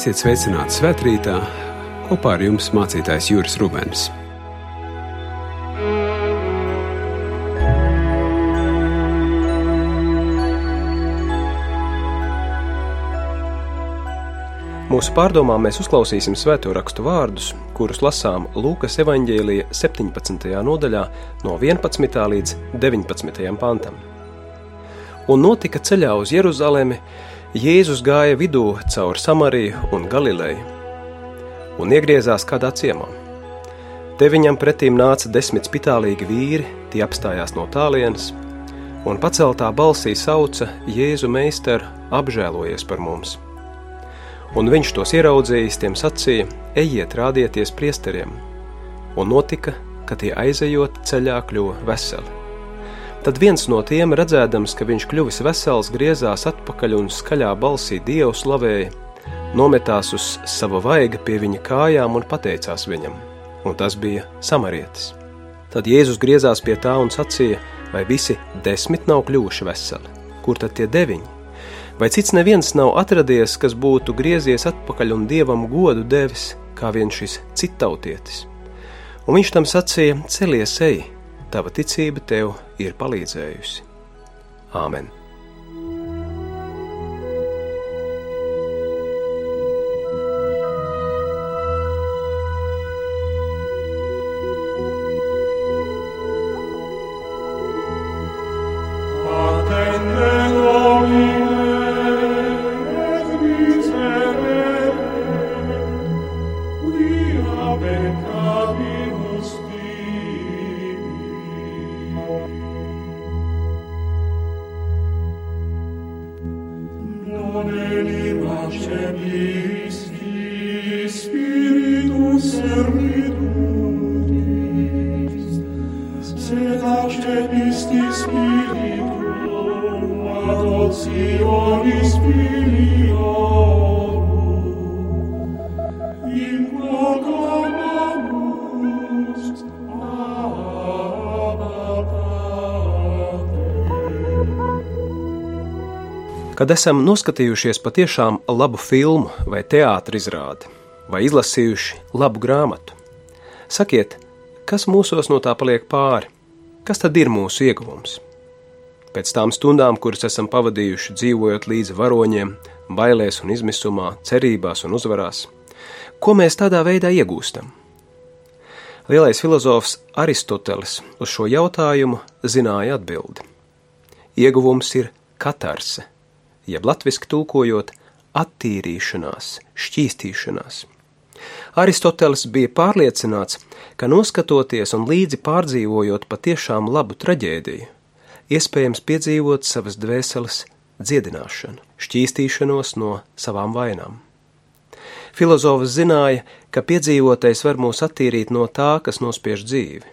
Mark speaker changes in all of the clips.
Speaker 1: Esiet sveicināti svētkrītā, kopā ar jums mācītājs Juris Rubens.
Speaker 2: Mūsu pārdomām mēs uzklausīsim svēto rakstu vārdus, kurus lasām Lūkas evanģēlīja 17. nodaļā, no 11. līdz 19. pantam. Un notika ceļā uz Jeruzalemi, Jēzus gāja vidū cauri Samariju un Galileju un iegriezās kādā ciemā. Te viņam pretīm nāca desmit spitālīgi vīri, tie apstājās no tālienes, un paceltā balsī sauca Jēzu meistaru apžēlojies par mums un viņš tos ieraudzījis, tiem sacīja: Ejiet, rādieties priesteriem! Un notika, ka tie aizejot ceļā kļuva veseli. Tad viens no tiem, redzēdams, ka viņš kļuvis vesels, griezās atpakaļ un skaļā balsī Dievu slavēja, nometās uz sava vaiga pie viņa kājām un pateicās viņam, un tas bija samarietis. Tad Jēzus griezās pie tā un sacīja, vai visi desmit nav kļuvuši veseli, kur tad tie deviņi? Vai cits neviens nav atradies, kas būtu griezies atpakaļ un dievam godu devis, kā viens šis citautietis? Un viņš tam sacīja: Celies, ej, tava ticība tev ir palīdzējusi. Āmen! Kad esam noskatījušies patiešām labu filmu vai teātris izrādi, vai izlasījuši labu grāmatu, sakiet, kas mūsos no tā paliek pāri, kas tad ir mūsu ieguvums? Pēc tām stundām, kuras esam pavadījuši dzīvojot līdzi varoņiem, bailēs un izmisumā, cerībās un uzvarās, ko mēs tādā veidā iegūstam? Lielais filozofs Aristoteles uz šo jautājumu zināja atbildi. Ieguvums ir katarse, jeb latviski tulkojot, attīrīšanās, šķīstīšanās. Aristoteles bija pārliecināts, ka noskatoties un līdzi pārdzīvojot patiešām labu traģēdiju, iespējams piedzīvot savas dvēseles dziedināšanu, šķīstīšanos no savām vainām. Filozofs zināja, ka piedzīvotais var mūs attīrīt no tā, kas nospiež dzīvi.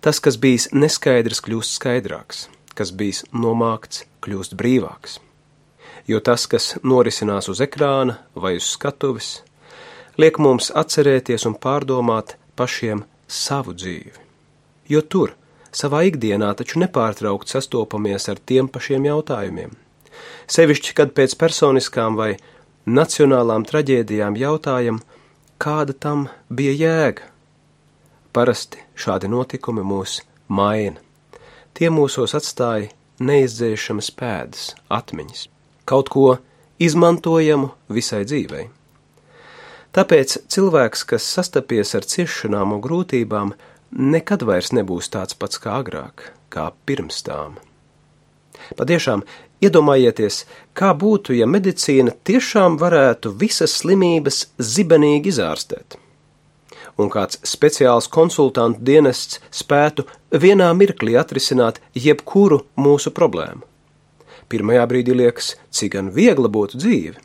Speaker 2: Tas, kas bijis neskaidrs, kļūst skaidrāks, kas bijis nomākts, kļūst brīvāks jo tas, kas norisinās uz ekrāna vai uz skatuves, liek mums atcerēties un pārdomāt pašiem savu dzīvi. Jo tur, savā ikdienā, taču nepārtraukt sastopamies ar tiem pašiem jautājumiem. Sevišķi, kad pēc personiskām vai nacionālām traģēdijām jautājam, kāda tam bija jēga. Parasti šādi notikumi mūs maina. Tie mūsos atstāja neizdzēšamas pēdas, atmiņas kaut ko izmantojamu visai dzīvei. Tāpēc cilvēks, kas sastapies ar ciešanām un grūtībām, nekad vairs nebūs tāds pats kā agrāk, kā pirms tām. Patiešām, iedomājieties, kā būtu, ja medicīna tiešām varētu visas slimības zibenīgi izārstēt, un kāds speciāls konsultantu dienests spētu vienā mirklī atrisināt jebkuru mūsu problēmu. Pirmajā brīdī liekas, cik gan viegla būtu dzīve.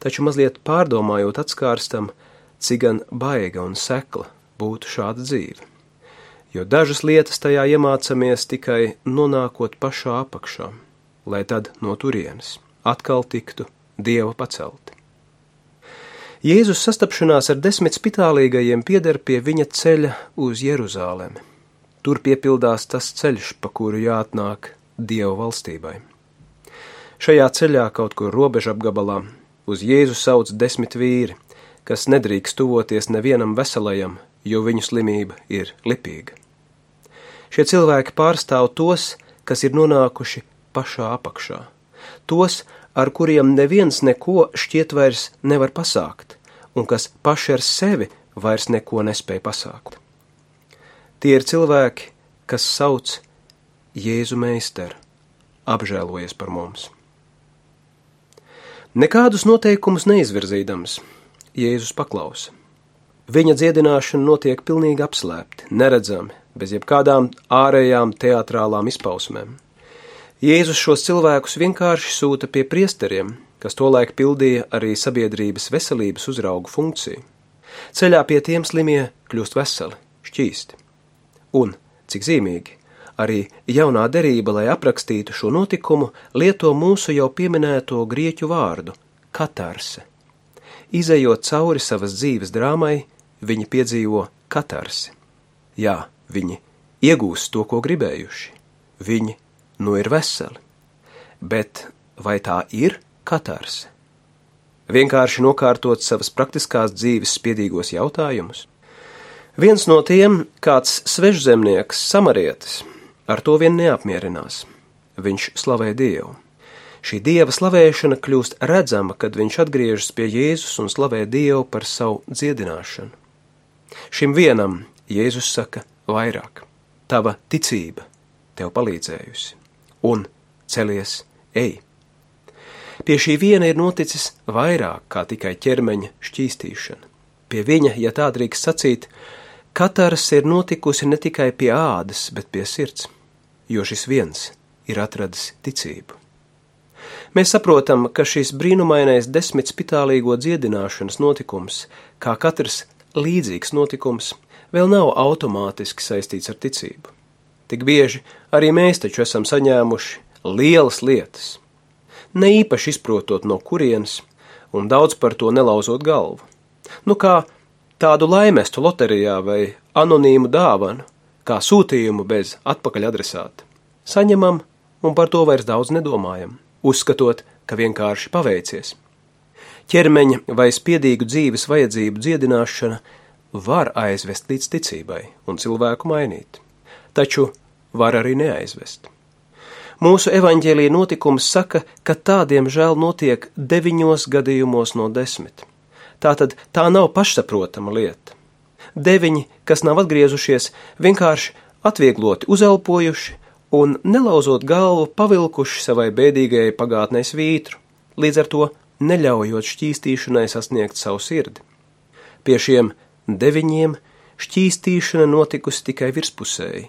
Speaker 2: Taču mazliet pārdomājot, atskārstam, cik gan baiga un sekla būtu šāda dzīve. Jo dažas lietas tajā iemācāmies tikai nonākot pašā apakšā, lai tad no turienes atkal tiktu dieva pacelti. Jēzus sastapšanās ar desmit spitālīgajiem pieder pie viņa ceļa uz Jeruzālemi. Tur piepildās tas ceļš, pa kuru jāatnāk Dieva valstībai. Šajā ceļā kaut kur robeža apgabalā uz Jēzu sauc desmit vīri, kas nedrīkst tuvoties nevienam veselajam, jo viņu slimība ir lipīga. Šie cilvēki pārstāv tos, kas ir nonākuši pašā apakšā, tos, ar kuriem neviens neko šķiet vairs nevar pasākt, un kas paši ar sevi vairs neko nespēja pasākt. Tie ir cilvēki, kas sauc Jēzu meistaru, apžēlojies par mums. Nekādus noteikumus neizvirzīdams, Jēzus paklausa. Viņa dziedināšana notiek pilnīgi apslēpti, neredzami, bez jebkādām ārējām teātrālām izpausmēm. Jēzus šos cilvēkus vienkārši sūta pie priesteriem, kas tolaik pildīja arī sabiedrības veselības uzraugu funkciju. Ceļā pie tiem slimie kļūst veseli, šķīsti. Un, cik zīmīgi, Arī jaunā derība, lai aprakstītu šo notikumu, lieto mūsu jau pieminēto grieķu vārdu - katarse. Izejot cauri savas dzīves drāmai, viņi piedzīvo katarsi. Jā, viņi iegūst to, ko gribējuši. Viņi nu ir veseli. Bet vai tā ir katarse? Vienkārši nokārtot savas praktiskās dzīves spiedīgos jautājumus. Viens no tiem, kāds svežzemnieks, samarietis, Ar to vien neapmierinās. Viņš slavē Dievu. Šī dieva slavēšana kļūst redzama, kad viņš atgriežas pie Jēzus un slavē Dievu par savu dziedināšanu. Šim vienam Jēzus saka vairāk: Tava ticība tev palīdzējusi, un celies, ej! Pie šī viena ir noticis vairāk kā tikai ķermeņa šķīstīšana. Pie viņa, ja tā drīkst sacīt, katrs ir notikusi ne tikai pie ādas, bet pie sirds jo šis viens ir atradis ticību. Mēs saprotam, ka šis brīnumainais desmit spitālīgo dziedināšanas notikums, kā katrs līdzīgs notikums, vēl nav automātiski saistīts ar ticību. Tik bieži arī mēs taču esam saņēmuši lielas lietas, ne īpaši izprotot no kurienes un daudz par to nelauzot galvu. Nu kā tādu laimestu loterijā vai anonīmu dāvanu, kā sūtījumu bez atpakaļ adresāta. Saņemam un par to vairs daudz nedomājam, uzskatot, ka vienkārši paveicies. Ķermeņa vai spiedīgu dzīves vajadzību dziedināšana var aizvest līdz ticībai un cilvēku mainīt, taču var arī neaizvest. Mūsu evaņģēlīja notikums saka, ka tādiem žēl notiek deviņos gadījumos no desmit. Tātad tā nav pašsaprotama lieta deviņi, kas nav atgriezušies, vienkārši atviegloti uzelpojuši un, nelauzot galvu, pavilkuši savai bēdīgajai pagātnē svītru, līdz ar to neļaujot šķīstīšanai sasniegt savu sirdi. Pie šiem deviņiem šķīstīšana notikusi tikai virspusēji,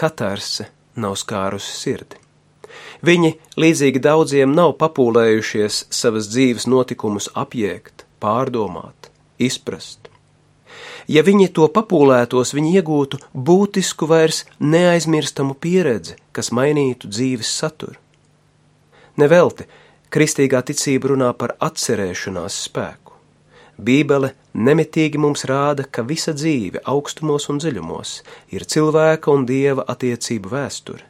Speaker 2: katarse nav skārusi sirdi. Viņi, līdzīgi daudziem, nav papūlējušies savas dzīves notikumus apjēgt, pārdomāt, izprast. Ja viņi to papūlētos, viņi iegūtu būtisku vairs neaizmirstamu pieredzi, kas mainītu dzīves saturu. Nevelti kristīgā ticība runā par atcerēšanās spēku. Bībele nemitīgi mums rāda, ka visa dzīve augstumos un dziļumos ir cilvēka un dieva attiecību vēsture.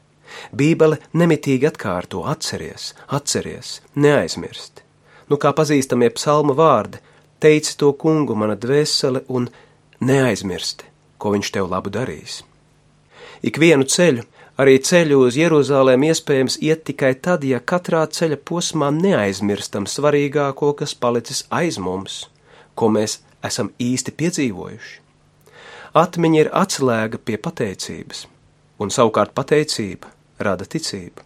Speaker 2: Bībele nemitīgi atkārto atceries, atceries, neaizmirst. Nu kā pazīstamie psalma vārdi, teici to kungu mana dvēsele un neaizmirsti, ko viņš tev labu darīs. Ikvienu ceļu, arī ceļu uz Jeruzalēm iespējams iet tikai tad, ja katrā ceļa posmā neaizmirstam svarīgāko, kas palicis aiz mums, ko mēs esam īsti piedzīvojuši. Atmiņa ir atslēga pie pateicības, un savukārt pateicība rada ticību.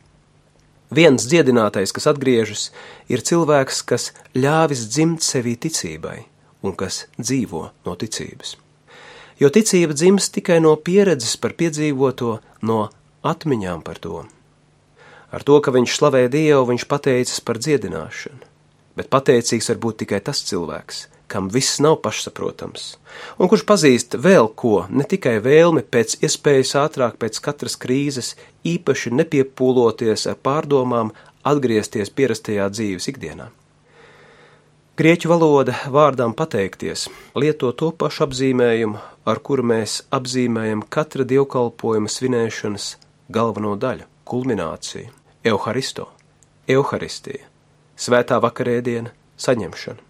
Speaker 2: Viens dziedinātais, kas atgriežas, ir cilvēks, kas ļāvis dzimt sevī ticībai un kas dzīvo no ticības jo ticība dzimst tikai no pieredzes par piedzīvoto, no atmiņām par to. Ar to, ka viņš slavē Dievu, viņš pateicis par dziedināšanu, bet pateicīgs var būt tikai tas cilvēks, kam viss nav pašsaprotams, un kurš pazīst vēl ko, ne tikai vēlmi pēc iespējas ātrāk pēc katras krīzes, īpaši nepiepūloties ar pārdomām, atgriezties pierastajā dzīves ikdienā. Grieķu valoda vārdām pateikties lieto to pašu apzīmējumu, ar kuru mēs apzīmējam katra dievkalpojuma svinēšanas galveno daļu - kulmināciju, evharisto, evharistija, svētā vakarēdiena, saņemšanu.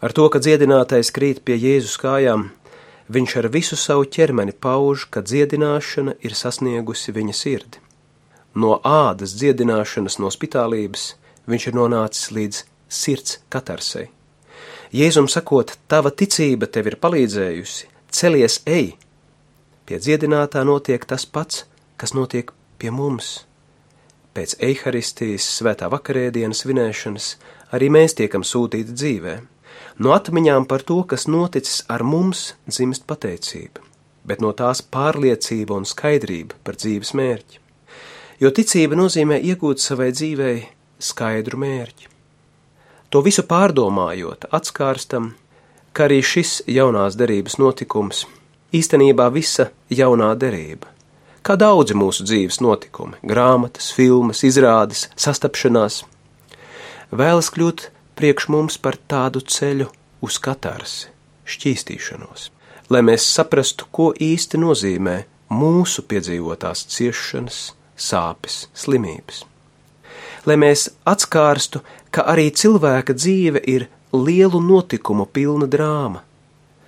Speaker 2: Ar to, ka dziedinātais krīt pie Jēzus kājām, viņš ar visu savu ķermeni pauž, ka dziedināšana ir sasniegusi viņa sirdi. No ādas dziedināšanas no spitālības viņš ir nonācis līdz sirds katarsei. Jēzum sakot, tava ticība tev ir palīdzējusi, celies ej! Pie dziedinātā notiek tas pats, kas notiek pie mums. Pēc eharistijas svētā vakarēdienas svinēšanas arī mēs tiekam sūtīti dzīvēm. No atmiņām par to, kas noticis ar mums, dzimst pateicība, bet no tās pārliecība un skaidrība par dzīves mērķi. Jo ticība nozīmē iegūt savai dzīvei skaidru mērķi. To visu pārdomājot, atskārstam, ka arī šis jaunās derības notikums īstenībā visa jaunā derība. Kā daudzi mūsu dzīves notikumi, grāmatas, filmas, izrādes, sastapšanās, vēlas kļūt priekš mums par tādu ceļu uz katarsi, šķīstīšanos, lai mēs saprastu, ko īsti nozīmē mūsu piedzīvotās ciešanas, sāpes, slimības. Lai mēs atskārstu, ka arī cilvēka dzīve ir lielu notikumu pilna drāma,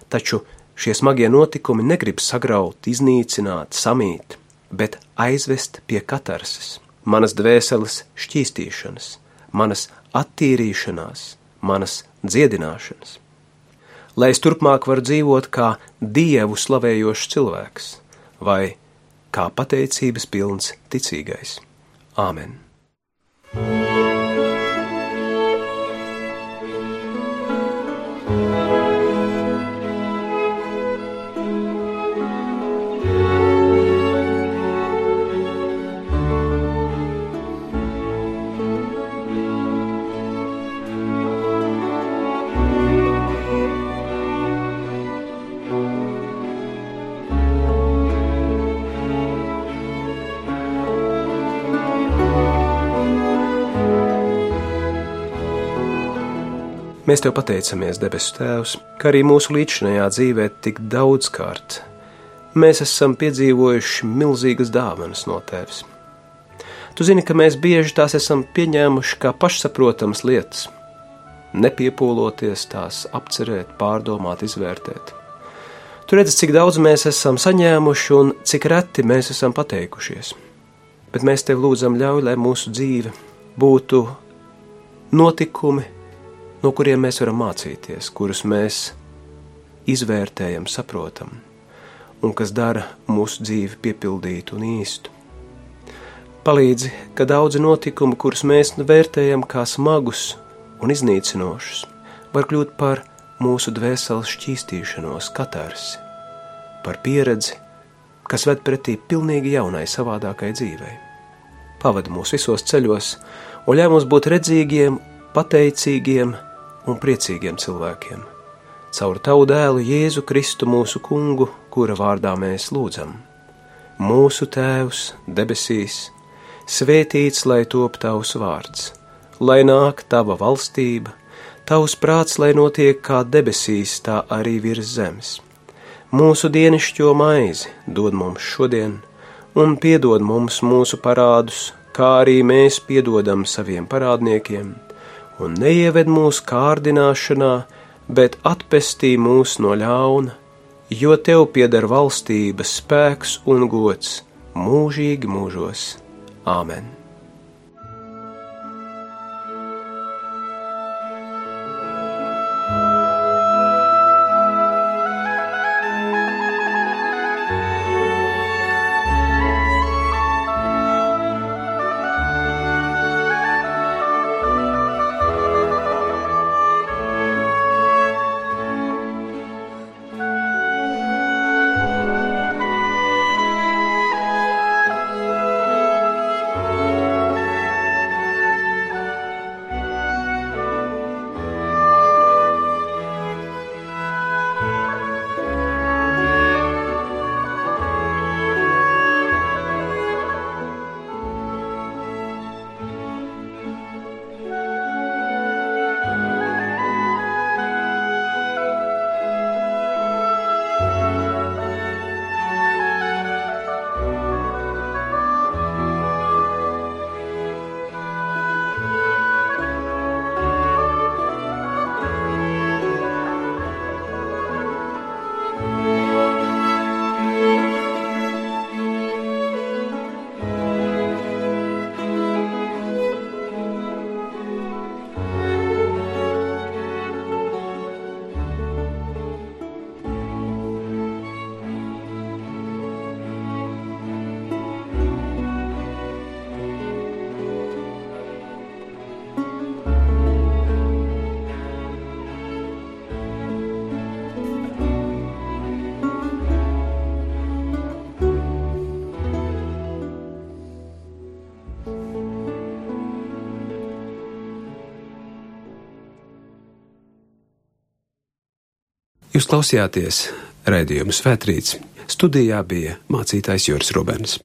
Speaker 2: taču šie smagie notikumi negrib sagraut, iznīcināt, samīt, bet aizvest pie katarses, manas dvēseles šķīstīšanas, manas attīrīšanās, manas dziedināšanas. Lai es turpmāk varu dzīvot kā dievu slavējošs cilvēks vai kā pateicības pilns ticīgais. Āmen! Mēs tev pateicamies, debesu Tēvs, ka arī mūsu līdzinājā dzīvē tik daudzkārt mēs esam piedzīvojuši milzīgas dāvanas no Tevis. Tu zini, ka mēs bieži tās esam pieņēmuši kā pašsaprotamas lietas, nepiepūloties tās apcerēt, pārdomāt, izvērtēt. Tu redzi, cik daudz mēs esam saņēmuši un cik reti mēs esam pateikušies. Bet mēs tev lūdzam, ļauj, lai mūsu dzīve būtu notikumi, no kuriem mēs varam mācīties, kurus mēs izvērtējam, saprotam, un kas dara mūsu dzīvi piepildītu un īstu. Palīdzi, ka daudzi notikumi, kurus mēs vērtējam kā smagus un iznīcinošus, var kļūt par mūsu dvēseles šķīstīšanos, katarsi, par pieredzi, kas ved pretī pilnīgi jaunai, savādākai dzīvei. Pavadi mūs visos ceļos, un ļauj mums būt redzīgiem, pateicīgiem, un priecīgiem cilvēkiem. Caur tavu dēlu Jēzu Kristu mūsu kungu, kura vārdā mēs lūdzam. Mūsu Tēvs debesīs, svētīts lai top tavs vārds, lai nāk tava valstība, tavs prāts, lai notiek kā debesīs, tā arī virs zemes. Mūsu dienascho maizi dod mums šodien, un piedod mums mūsu parādus, kā arī mēs piedodam saviem parādniekiem un neieved mūsu kārdināšanā, bet atpestī mūs no ļauna, jo tev pieder valstības spēks un gods mūžīgi mūžos. Āmen!
Speaker 1: Klausījāties raidījumu Svētrīts. Studijā bija mācītājs Juris Rubens.